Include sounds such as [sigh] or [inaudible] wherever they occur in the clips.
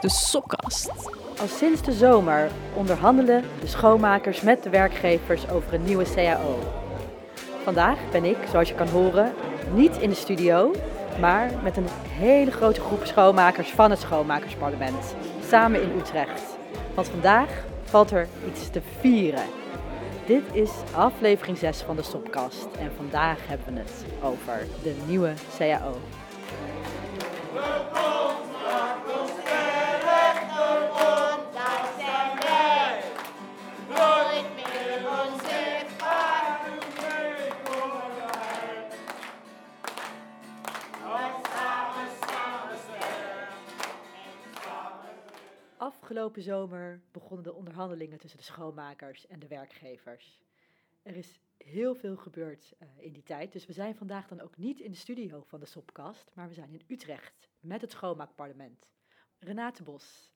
de Sopkast. Al sinds de zomer onderhandelen de schoonmakers met de werkgevers over een nieuwe CAO. Vandaag ben ik, zoals je kan horen, niet in de studio, maar met een hele grote groep schoonmakers van het Schoonmakersparlement. Samen in Utrecht. Want vandaag valt er iets te vieren. Dit is aflevering 6 van de Stopkast en vandaag hebben we het over de nieuwe CAO. Afgelopen zomer begonnen de onderhandelingen tussen de schoonmakers en de werkgevers. Er is heel veel gebeurd eh, in die tijd, dus we zijn vandaag dan ook niet in de studio van de Sopkast, maar we zijn in Utrecht met het schoonmaakparlement. Renate Bos,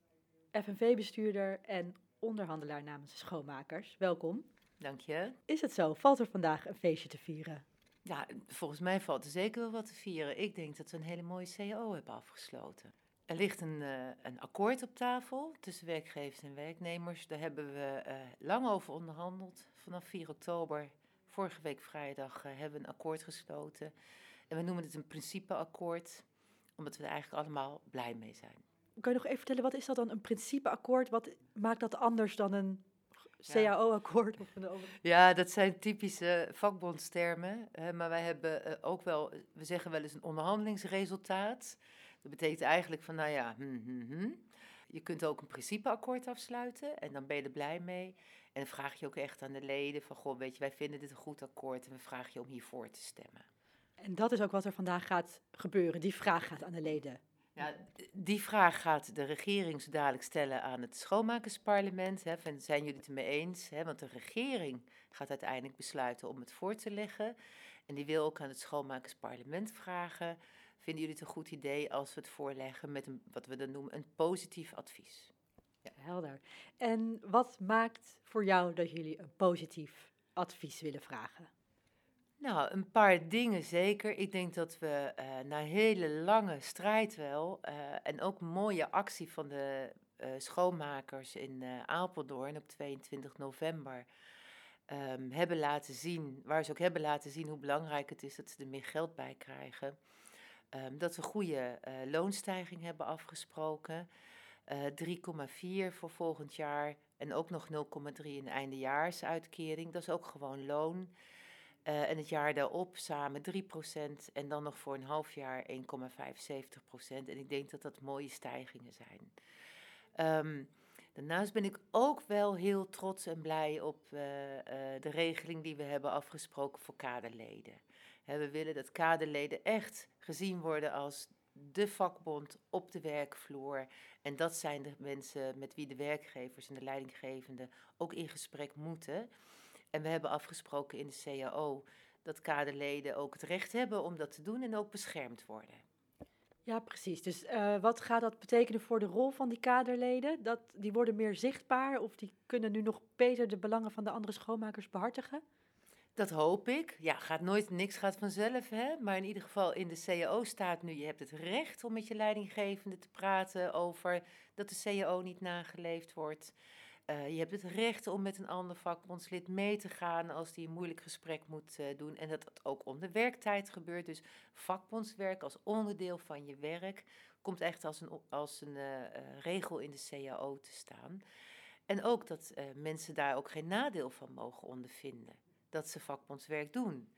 FNV-bestuurder en onderhandelaar namens de schoonmakers, welkom. Dank je. Is het zo? Valt er vandaag een feestje te vieren? Ja, volgens mij valt er zeker wel wat te vieren. Ik denk dat we een hele mooie CAO hebben afgesloten. Er ligt een, uh, een akkoord op tafel tussen werkgevers en werknemers. Daar hebben we uh, lang over onderhandeld. Vanaf 4 oktober, vorige week vrijdag, uh, hebben we een akkoord gesloten. En we noemen het een principeakkoord, omdat we er eigenlijk allemaal blij mee zijn. Kan je nog even vertellen, wat is dat dan, een principeakkoord? Wat maakt dat anders dan een CAO-akkoord? Een... Ja, dat zijn typische vakbondstermen. maar wij hebben ook wel, we zeggen wel eens een onderhandelingsresultaat. Dat betekent eigenlijk van, nou ja, hm, hm, hm. je kunt ook een principeakkoord afsluiten en dan ben je er blij mee. En dan vraag je ook echt aan de leden van, goh, weet je, wij vinden dit een goed akkoord en we vragen je om hiervoor te stemmen. En dat is ook wat er vandaag gaat gebeuren, die vraag gaat aan de leden. Ja, die vraag gaat de regering zo dadelijk stellen aan het schoonmakersparlement. Hè, van, zijn jullie het ermee eens? Hè, want de regering gaat uiteindelijk besluiten om het voor te leggen. En die wil ook aan het schoonmakersparlement vragen Vinden jullie het een goed idee als we het voorleggen met een, wat we dan noemen een positief advies? Ja. Helder. En wat maakt voor jou dat jullie een positief advies willen vragen? Nou, een paar dingen zeker. Ik denk dat we uh, na hele lange strijd wel uh, en ook mooie actie van de uh, schoonmakers in Apeldoorn op 22 november um, hebben laten zien, waar ze ook hebben laten zien hoe belangrijk het is dat ze er meer geld bij krijgen. Um, dat we goede uh, loonstijging hebben afgesproken. Uh, eh, 3,4 voor volgend jaar en ook nog 0,3 in eindejaarsuitkering. Dat is ook gewoon loon. Uh, en het jaar daarop samen 3% en dan nog voor een half jaar 1,75%. En ik denk dat dat mooie stijgingen zijn. Um, daarnaast ben ik ook wel heel trots en blij op de regeling die we hebben afgesproken voor kaderleden we willen dat kaderleden echt gezien worden als de vakbond op de werkvloer. En dat zijn de mensen met wie de werkgevers en de leidinggevenden ook in gesprek moeten. En we hebben afgesproken in de CAO dat kaderleden ook het recht hebben om dat te doen en ook beschermd worden. Ja, precies. Dus uh, wat gaat dat betekenen voor de rol van die kaderleden? Dat, die worden meer zichtbaar of die kunnen nu nog beter de belangen van de andere schoonmakers behartigen? Dat hoop ik. Ja, gaat nooit, niks gaat vanzelf, hè. Maar in ieder geval in de CAO staat nu, je hebt het recht om met je leidinggevende te praten over dat de CAO niet nageleefd wordt. Uh, je hebt het recht om met een ander vakbondslid mee te gaan als die een moeilijk gesprek moet uh, doen. En dat het ook onder werktijd gebeurt. Dus vakbondswerk als onderdeel van je werk komt echt als een, als een uh, regel in de CAO te staan. En ook dat mensen daar ook geen nadeel van mogen ondervinden dat ze vakbondswerk doen.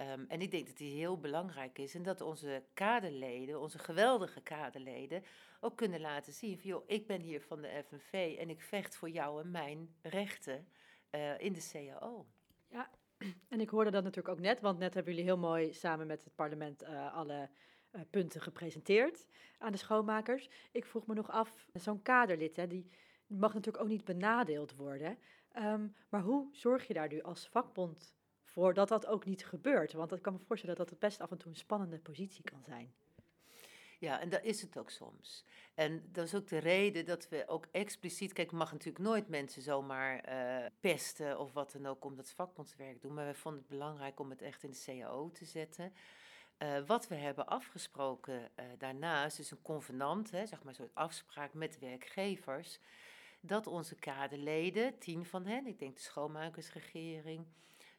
Um, en ik denk dat die heel belangrijk is en dat onze kaderleden, onze geweldige kaderleden, ook kunnen laten zien van joh, ik ben hier van de FNV en ik vecht voor jou en mijn rechten uh, in de CAO. Ja, [clears throat] en ik hoorde dat natuurlijk ook net, want net hebben jullie heel mooi samen met het parlement uh, alle uh, punten gepresenteerd aan de schoonmakers. Ik vroeg me nog af, zo'n kaderlid, hè, die mag natuurlijk ook niet benadeeld worden. Um, maar hoe zorg je daar nu als vakbond voor dat dat ook niet gebeurt? Want ik kan me voorstellen dat dat best af en toe een spannende positie kan zijn. Ja, en dat is het ook soms. En dat is ook de reden dat we ook expliciet. Kijk, mag natuurlijk nooit mensen zomaar uh, pesten of wat dan ook omdat ze vakbondswerk doen. Maar we vonden het belangrijk om het echt in de CAO te zetten. Uh, wat we hebben afgesproken uh, daarnaast, dus een convenant, hè, zeg maar soort afspraak met werkgevers, dat onze kaderleden, tien van hen, ik denk de schoonmakersregering,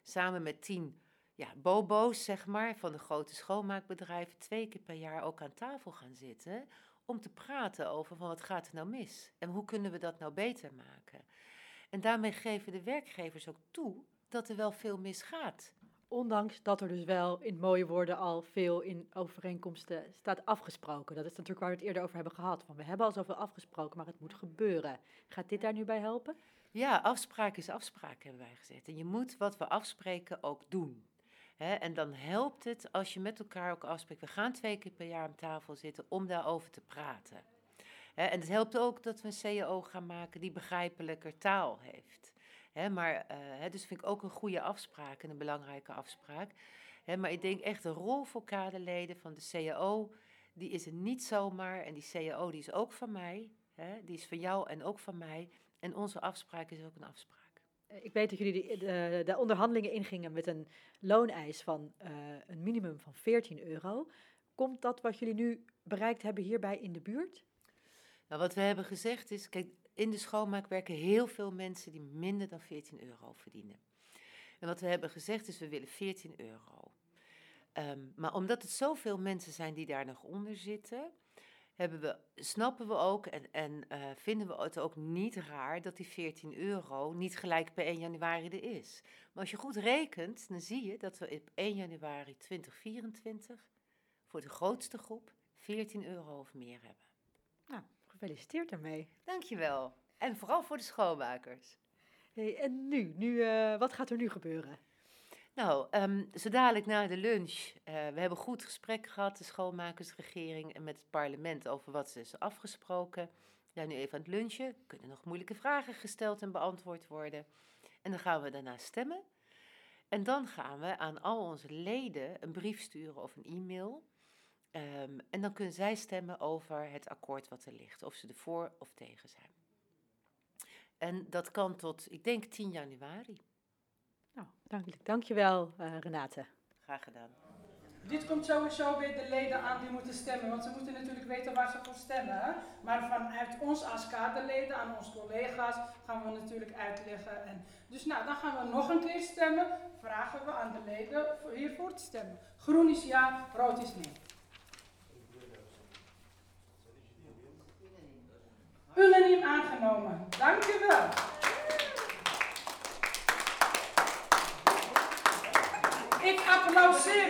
samen met tien ja, bobo's, zeg maar, van de grote schoonmaakbedrijven, twee keer per jaar ook aan tafel gaan zitten om te praten over van wat gaat er nou mis en hoe kunnen we dat nou beter maken. En daarmee geven de werkgevers ook toe dat er wel veel misgaat. Ondanks dat er dus wel in mooie woorden al veel in overeenkomsten staat afgesproken. Dat is natuurlijk waar we het eerder over hebben gehad. We hebben al zoveel afgesproken, maar het moet gebeuren. Gaat dit daar nu bij helpen? Ja, afspraak is afspraak, hebben wij gezegd. En je moet wat we afspreken ook doen. en dan helpt het als je met elkaar ook afspreekt. We gaan twee keer per jaar aan tafel zitten om daarover te praten. en het helpt ook dat we een CEO gaan maken die begrijpelijker taal heeft maar, uh, dus vind ik ook een goede afspraak en een belangrijke afspraak. maar ik denk echt de rol voor kaderleden van de CAO, die is er niet zomaar. En die CAO die is ook van mij, die is van jou en ook van mij. En onze afspraak is ook een afspraak. Eh, ik weet dat jullie de, de, onderhandelingen ingingen met een looneis van uh, een minimum van 14 euro. Komt dat wat jullie nu bereikt hebben hierbij in de buurt? Nou, wat we hebben gezegd is, kijk, in de schoonmaak werken heel veel mensen die minder dan 14 euro verdienen. En wat we hebben gezegd is, we willen 14 euro. Um, maar omdat het zoveel mensen zijn die daar nog onder zitten, hebben we, snappen we ook en, en uh, vinden we het ook niet raar dat die 14 euro niet gelijk per 1 januari er is. Maar als je goed rekent, dan zie je dat we op 1 januari 2024 voor de grootste groep 14 euro of meer hebben. Gefeliciteerd daarmee. Dankjewel. En vooral voor de schoonmakers. Hey, en nu? nu uh, wat gaat er nu gebeuren? Nou, um, zo dadelijk na de lunch. Uh, we hebben goed gesprek gehad, de schoonmakersregering en met het parlement over wat ze is afgesproken. We zijn nu even aan het lunchen. Kunnen nog moeilijke vragen gesteld en beantwoord worden. En dan gaan we daarna stemmen. En dan gaan we aan al onze leden een brief sturen of een e-mail Um, en dan kunnen zij stemmen over het akkoord wat er ligt, of ze ervoor of tegen zijn. En dat kan tot, ik denk, 10 januari. Nou, dank, dankjewel uh, Renate. Graag gedaan. Dit komt sowieso weer de leden aan die moeten stemmen, want ze moeten natuurlijk weten waar ze voor stemmen. Maar vanuit ons als kaderleden, aan onze collega's, gaan we natuurlijk uitleggen. En dus nou, dan gaan we nog een keer stemmen. Vragen we aan de leden hiervoor te stemmen. Groen is ja, rood is nee. Unaniem aangenomen. Dank u wel. Ik applauseer.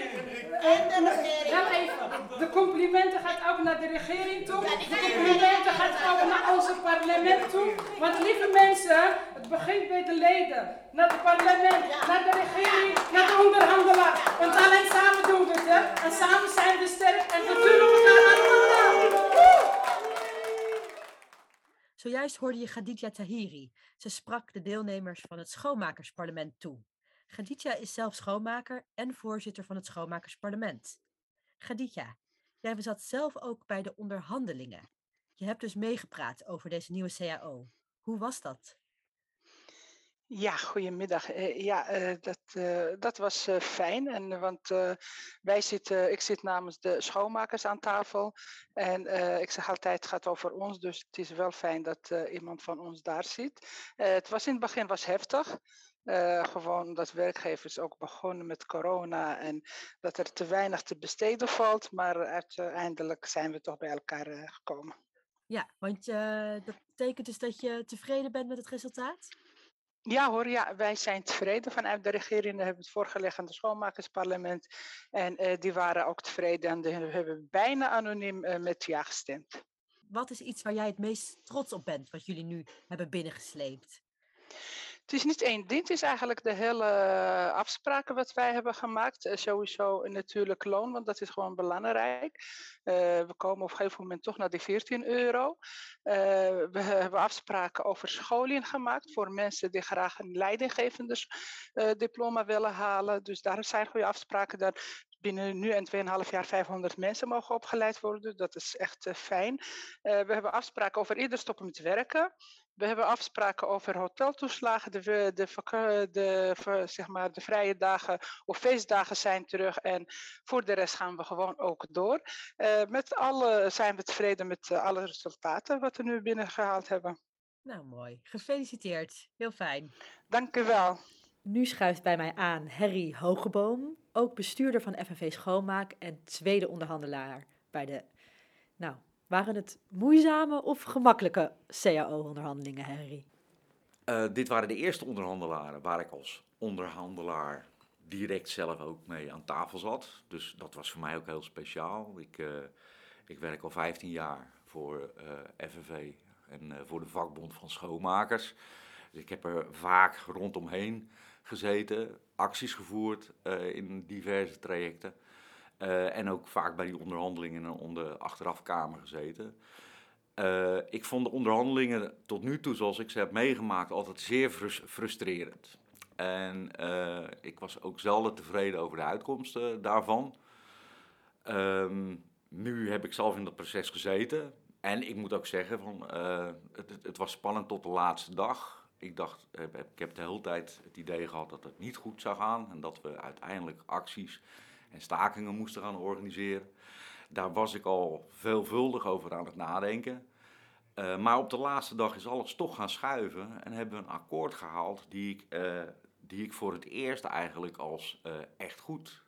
En de regering. Wel even. De complimenten gaat ook naar de regering toe. De complimenten gaat ook naar onze parlement toe. Want lieve mensen, het begint bij de leden. Naar het parlement, naar de regering, naar de onderhandelaar. Want alleen samen doen we het. Hè? En samen zijn we sterk en we kunnen elkaar allemaal. Zojuist hoorde je Khadija Tahiri. Ze sprak de deelnemers van het Schoonmakersparlement toe. Khadija is zelf schoonmaker en voorzitter van het Schoonmakersparlement. Khadija, jij zat zelf ook bij de onderhandelingen. Je hebt dus meegepraat over deze nieuwe CAO. Hoe was dat? Ja, goedemiddag. Uh, ja, uh, dat, uh, dat was fijn. En, want wij zitten, ik zit namens de schoonmakers aan tafel. En ik zeg altijd, het gaat over ons. Dus het is wel fijn dat iemand van ons daar zit. het was in het begin was heftig. gewoon dat werkgevers ook begonnen met corona en dat er te weinig te besteden valt. Maar uiteindelijk zijn we toch bij elkaar gekomen. Ja, want dat betekent dus dat je tevreden bent met het resultaat? Ja hoor, ja, wij zijn tevreden vanuit de regering. We hebben het voorgelegd aan het schoonmakersparlement. En uh, die waren ook tevreden en we hebben bijna anoniem uh, met ja gestemd. Wat is iets waar jij het meest trots op bent, wat jullie nu hebben binnengesleept? Het is niet één ding, het is eigenlijk de hele eh, afspraken wat wij hebben gemaakt. Uh, sowieso natuurlijk loon, want dat is gewoon belangrijk. Uh, we komen op een gegeven moment toch naar die 14 euro. we [laughs] hebben afspraken over scholing gemaakt voor mensen die graag een leidinggevende diploma willen halen. Dus daar zijn goede afspraken. Binnen nu en 2,5 jaar 500 mensen mogen opgeleid worden. Dat is echt fijn. we hebben afspraken over ieder stoppen met werken. We hebben afspraken over hoteltoeslagen. De, de, de, zeg maar, de vrije dagen of feestdagen zijn terug. En voor de rest gaan we gewoon ook door. Uh, met alle zijn we tevreden met alle resultaten wat we nu binnengehaald hebben. Nou, mooi. Gefeliciteerd. Heel fijn. Dank u wel. Nu schuift bij mij aan Harry Hogeboom, ook bestuurder van FNV Schoonmaak en tweede onderhandelaar bij de. Nou, waren het moeizame of gemakkelijke CAO-onderhandelingen, Harry? Uh, dit waren de eerste onderhandelaren waar ik als onderhandelaar direct zelf ook mee aan tafel zat. Dus dat was voor mij ook heel speciaal. Ik, uh, ik werk al 15 jaar voor uh, FNV en voor de vakbond van schoonmakers. Dus ik heb er vaak rondomheen gezeten, acties gevoerd uh, in diverse trajecten. Uh, en ook vaak bij die onderhandelingen in de achterafkamer gezeten. Uh, ik vond de onderhandelingen tot nu toe, zoals ik ze heb meegemaakt, altijd zeer frustrerend. En ik was ook zelden tevreden over de uitkomsten daarvan. Um, nu heb ik zelf in dat proces gezeten. En ik moet ook zeggen, van, het, het was spannend tot de laatste dag ik dacht, ik heb de hele tijd het idee gehad dat het niet goed zou gaan en dat we uiteindelijk acties en stakingen moesten gaan organiseren. Daar was ik al veelvuldig over aan het nadenken. Uh, maar op de laatste dag is alles toch gaan schuiven en hebben we een akkoord gehaald die ik, uh, die ik voor het eerst eigenlijk als echt goed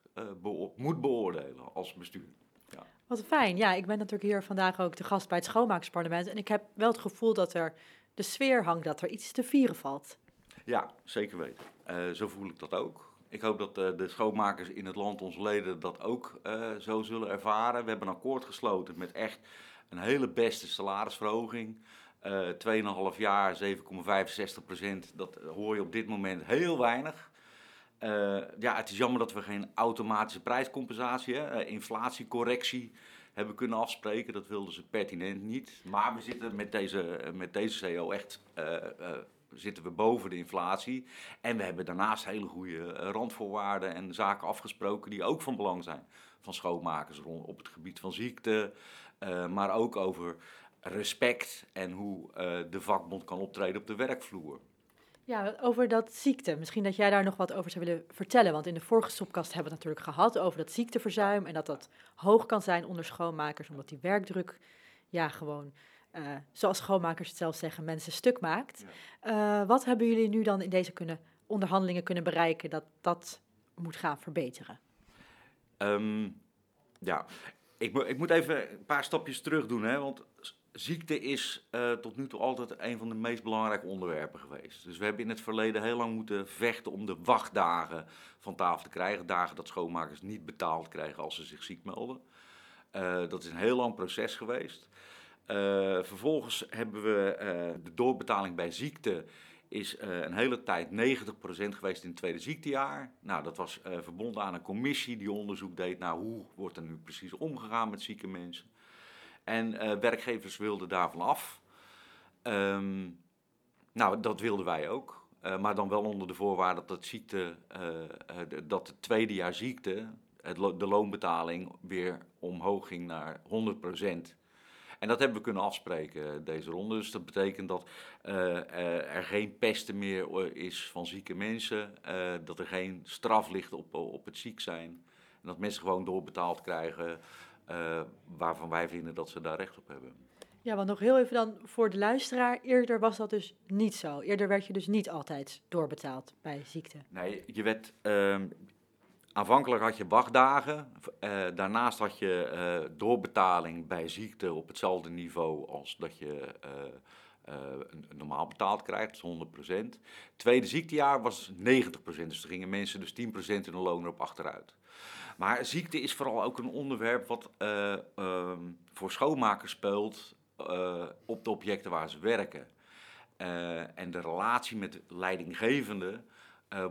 moet beoordelen als bestuur. Ja. Wat fijn. Ja, ik ben natuurlijk hier vandaag ook de gast bij het Schoonmaaksparlement en ik heb wel het gevoel dat er de sfeer hangt dat er iets te vieren valt. Ja, zeker weten. Uh, zo voel ik dat ook. Ik hoop dat uh, de schoonmakers in het land, onze leden, dat ook uh, zo zullen ervaren. We hebben een akkoord gesloten met echt een hele beste salarisverhoging. 2,5 jaar, 7,65 procent, dat hoor je op dit moment heel weinig. ja, het is jammer dat we geen automatische prijscompensatie, inflatiecorrectie hebben kunnen afspreken. Dat wilden ze pertinent niet. Maar we zitten met deze, met deze CO echt uh, uh, zitten we boven de inflatie. En we hebben daarnaast hele goede eh, randvoorwaarden en zaken afgesproken die ook van belang zijn. Van schoonmakers op het gebied van ziekte, maar ook over respect en hoe de vakbond kan optreden op de werkvloer. Ja, over dat ziekte. Misschien dat jij daar nog wat over zou willen vertellen. Want in de vorige stopkast hebben we het natuurlijk gehad over dat ziekteverzuim. En dat dat hoog kan zijn onder schoonmakers, omdat die werkdruk, ja, gewoon, uh, zoals schoonmakers het zelf zeggen, mensen stuk maakt. Ja. Uh, wat hebben jullie nu dan in deze kunnen, onderhandelingen kunnen bereiken dat dat moet gaan verbeteren? Um, ja, ik, ik, moet even een paar stapjes terug doen. Hè, want ziekte is uh, tot nu toe altijd een van de meest belangrijke onderwerpen geweest. Dus we hebben in het verleden heel lang moeten vechten om de wachtdagen van tafel te krijgen. Dagen dat schoonmakers niet betaald krijgen als ze zich ziek melden. Uh, dat is een heel lang proces geweest. Uh, vervolgens hebben we de doorbetaling bij ziekte is een hele tijd 90% geweest in het tweede ziektejaar. Nou, dat was verbonden aan een commissie die onderzoek deed naar hoe wordt er nu precies omgegaan met zieke mensen. En uh, werkgevers wilden daarvan af. Um, nou, dat wilden wij ook. Uh, maar dan wel onder de voorwaarde dat, ziekte, uh, dat het tweede jaar ziekte, de loonbetaling, weer omhoog ging naar 100%. En dat hebben we kunnen afspreken deze ronde. Dus dat betekent dat er geen pesten meer is van zieke mensen. dat er geen straf ligt op, op het ziek zijn. En dat mensen gewoon doorbetaald krijgen uh, waarvan wij vinden dat ze daar recht op hebben. Ja, want nog heel even dan voor de luisteraar. Eerder was dat dus niet zo. Eerder werd je dus niet altijd doorbetaald bij ziekte. Nee, je werd. Uh, aanvankelijk had je wachtdagen. Uh, daarnaast had je uh, doorbetaling bij ziekte op hetzelfde niveau als dat je normaal betaald krijgt, dus 100%. Tweede ziektejaar was 90%. Dus er gingen mensen dus 10% in de loon erop achteruit. Maar ziekte is vooral ook een onderwerp wat uh, uh, voor schoonmakers speelt uh, op de objecten waar ze werken. Eh, en de relatie met leidinggevende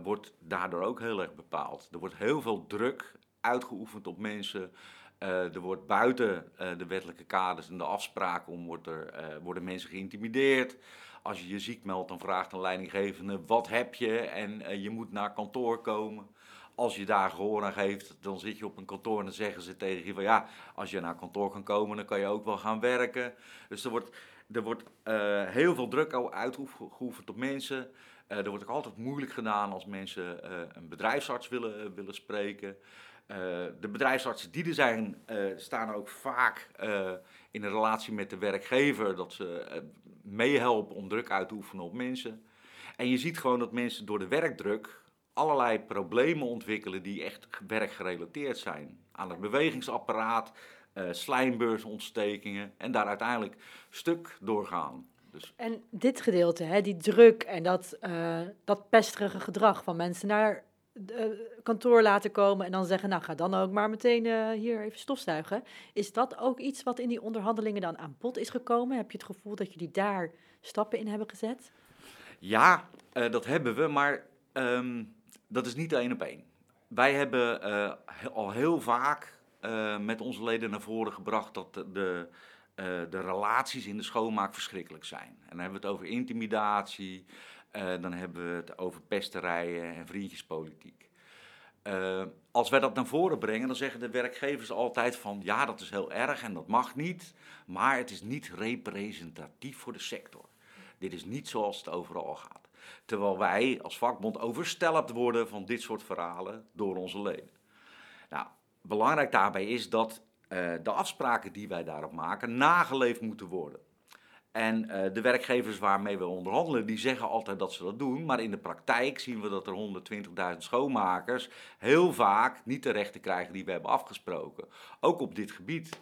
wordt daardoor ook heel erg bepaald. Er wordt heel veel druk uitgeoefend op mensen. er wordt buiten de wettelijke kaders en de afspraken om wordt er, worden mensen geïntimideerd. Als je je ziek meldt, dan vraagt een leidinggevende wat heb je en je moet naar kantoor komen. Als je daar gehoor aan geeft, dan zit je op een kantoor en dan zeggen ze tegen je van ja, als je naar kantoor kan komen, dan kan je ook wel gaan werken. Dus er wordt, er wordt uh, heel veel druk uitgeoefend op mensen. Uh, er wordt ook altijd moeilijk gedaan als mensen uh, een bedrijfsarts willen, willen spreken. de bedrijfsartsen die er zijn, staan ook vaak in een relatie met de werkgever, dat ze meehelpen om druk uit te oefenen op mensen. En je ziet gewoon dat mensen door de werkdruk allerlei problemen ontwikkelen die echt werkgerelateerd zijn. Aan het bewegingsapparaat, uh, slijmbeursontstekkingen en daar uiteindelijk stuk doorgaan. Dus. En dit gedeelte, hè, die druk en dat, uh, dat pesterige gedrag van mensen naar uh, kantoor laten komen en dan zeggen, nou ga dan ook maar meteen uh, hier even stofzuigen. Is dat ook iets wat in die onderhandelingen dan aan bod is gekomen? Heb je het gevoel dat jullie daar stappen in hebben gezet? Ja, uh, dat hebben we, maar um, dat is niet één op één. Wij hebben al heel vaak met onze leden naar voren gebracht dat de, de, de relaties in de schoonmaak verschrikkelijk zijn. En dan hebben we het over intimidatie, dan hebben we het over pesterijen en vriendjespolitiek. Als wij dat naar voren brengen, dan zeggen de werkgevers altijd van ja, dat is heel erg en dat mag niet, maar het is niet representatief voor de sector. Dit is niet zoals het overal gaat. Terwijl wij als vakbond overstelpt worden van dit soort verhalen door onze leden. Nou, belangrijk daarbij is dat uh, de afspraken die wij daarop maken nageleefd moeten worden. En uh, de werkgevers waarmee we onderhandelen, die zeggen altijd dat ze dat doen. Maar in de praktijk zien we dat er 120.000 schoonmakers heel vaak niet de rechten krijgen die we hebben afgesproken. Ook op dit gebied.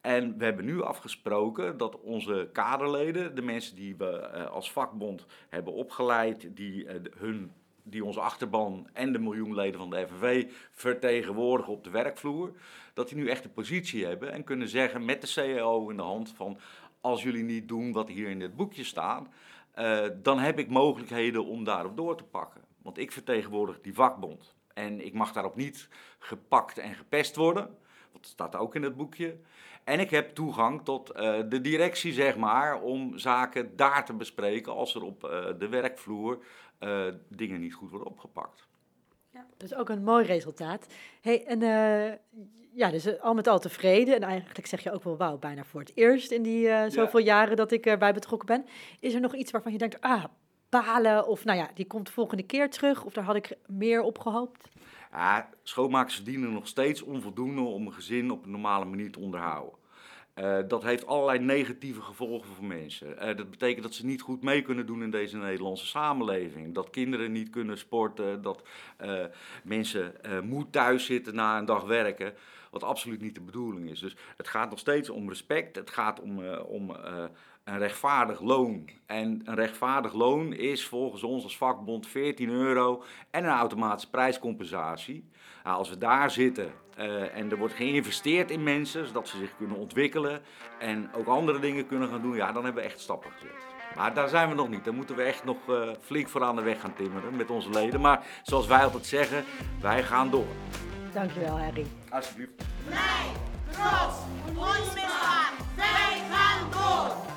En we hebben nu afgesproken dat onze kaderleden, de mensen die we uh, als vakbond hebben opgeleid, die, uh, hun, die onze achterban en de miljoenleden van de FNV vertegenwoordigen op de werkvloer, dat die nu echt een positie hebben en kunnen zeggen met de CEO in de hand van als jullie niet doen wat hier in dit boekje staat, uh, dan heb ik mogelijkheden om daarop door te pakken. Want ik vertegenwoordig die vakbond. En ik mag daarop niet gepakt en gepest worden. Dat staat ook in het boekje. En ik heb toegang tot uh, de directie, zeg maar, om zaken daar te bespreken als er op uh, de werkvloer dingen niet goed worden opgepakt. Ja, dat is ook een mooi resultaat. Hey, en ja, dus eh, al met al tevreden. En eigenlijk zeg je ook wel, wauw, bijna voor het eerst in die zoveel jaren dat ik erbij betrokken ben. Is er nog iets waarvan je denkt, ah, balen, of nou ja, die komt de volgende keer terug, of daar had ik meer op gehoopt? Ja, schoonmakers verdienen nog steeds onvoldoende om een gezin op een normale manier te onderhouden. Uh, dat heeft allerlei negatieve gevolgen voor mensen. Uh, dat betekent dat ze niet goed mee kunnen doen in deze Nederlandse samenleving. Dat kinderen niet kunnen sporten, dat uh, mensen moe thuis zitten na een dag werken. Wat absoluut niet de bedoeling is. Dus het gaat nog steeds om respect. Het gaat om, om een rechtvaardig loon. En een rechtvaardig loon is volgens ons als vakbond 14 euro en een automatische prijscompensatie. Nou, als we daar zitten eh, en er wordt geïnvesteerd in mensen, zodat ze zich kunnen ontwikkelen en ook andere dingen kunnen gaan doen, ja, dan hebben we echt stappen gezet. Maar daar zijn we nog niet. Daar moeten we echt nog uh, flink voor aan de weg gaan timmeren met onze leden. Maar zoals wij altijd zeggen, wij gaan door. Dankjewel, Harry. Alsjeblieft. Vrij, trots, ons Wij gaan door.